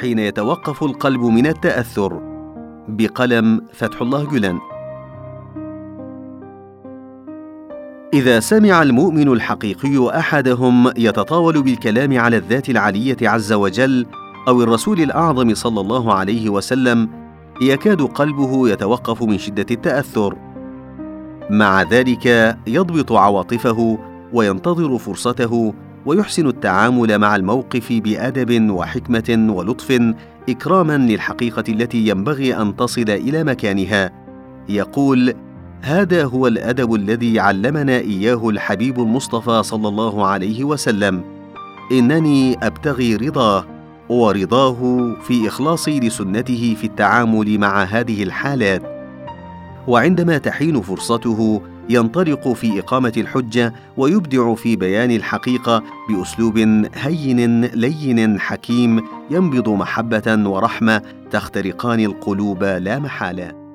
حين يتوقف القلب من التأثر. بقلم فتح الله جلن. إذا سمع المؤمن الحقيقي أحدهم يتطاول بالكلام على الذات العلية عز وجل أو الرسول الأعظم صلى الله عليه وسلم يكاد قلبه يتوقف من شدة التأثر. مع ذلك يضبط عواطفه وينتظر فرصته ويحسن التعامل مع الموقف بأدب وحكمة ولطف إكراما للحقيقة التي ينبغي أن تصل إلى مكانها. يقول هذا هو الأدب الذي علمنا إياه الحبيب المصطفى صلى الله عليه وسلم. إنني أبتغي رضاه ورضاه في إخلاصي لسنته في التعامل مع هذه الحالات. وعندما تحين فرصته ينطلق في إقامة الحجة ويبدع في بيان الحقيقة بأسلوب هين لين حكيم ينبض محبة ورحمة تخترقان القلوب لا محالة.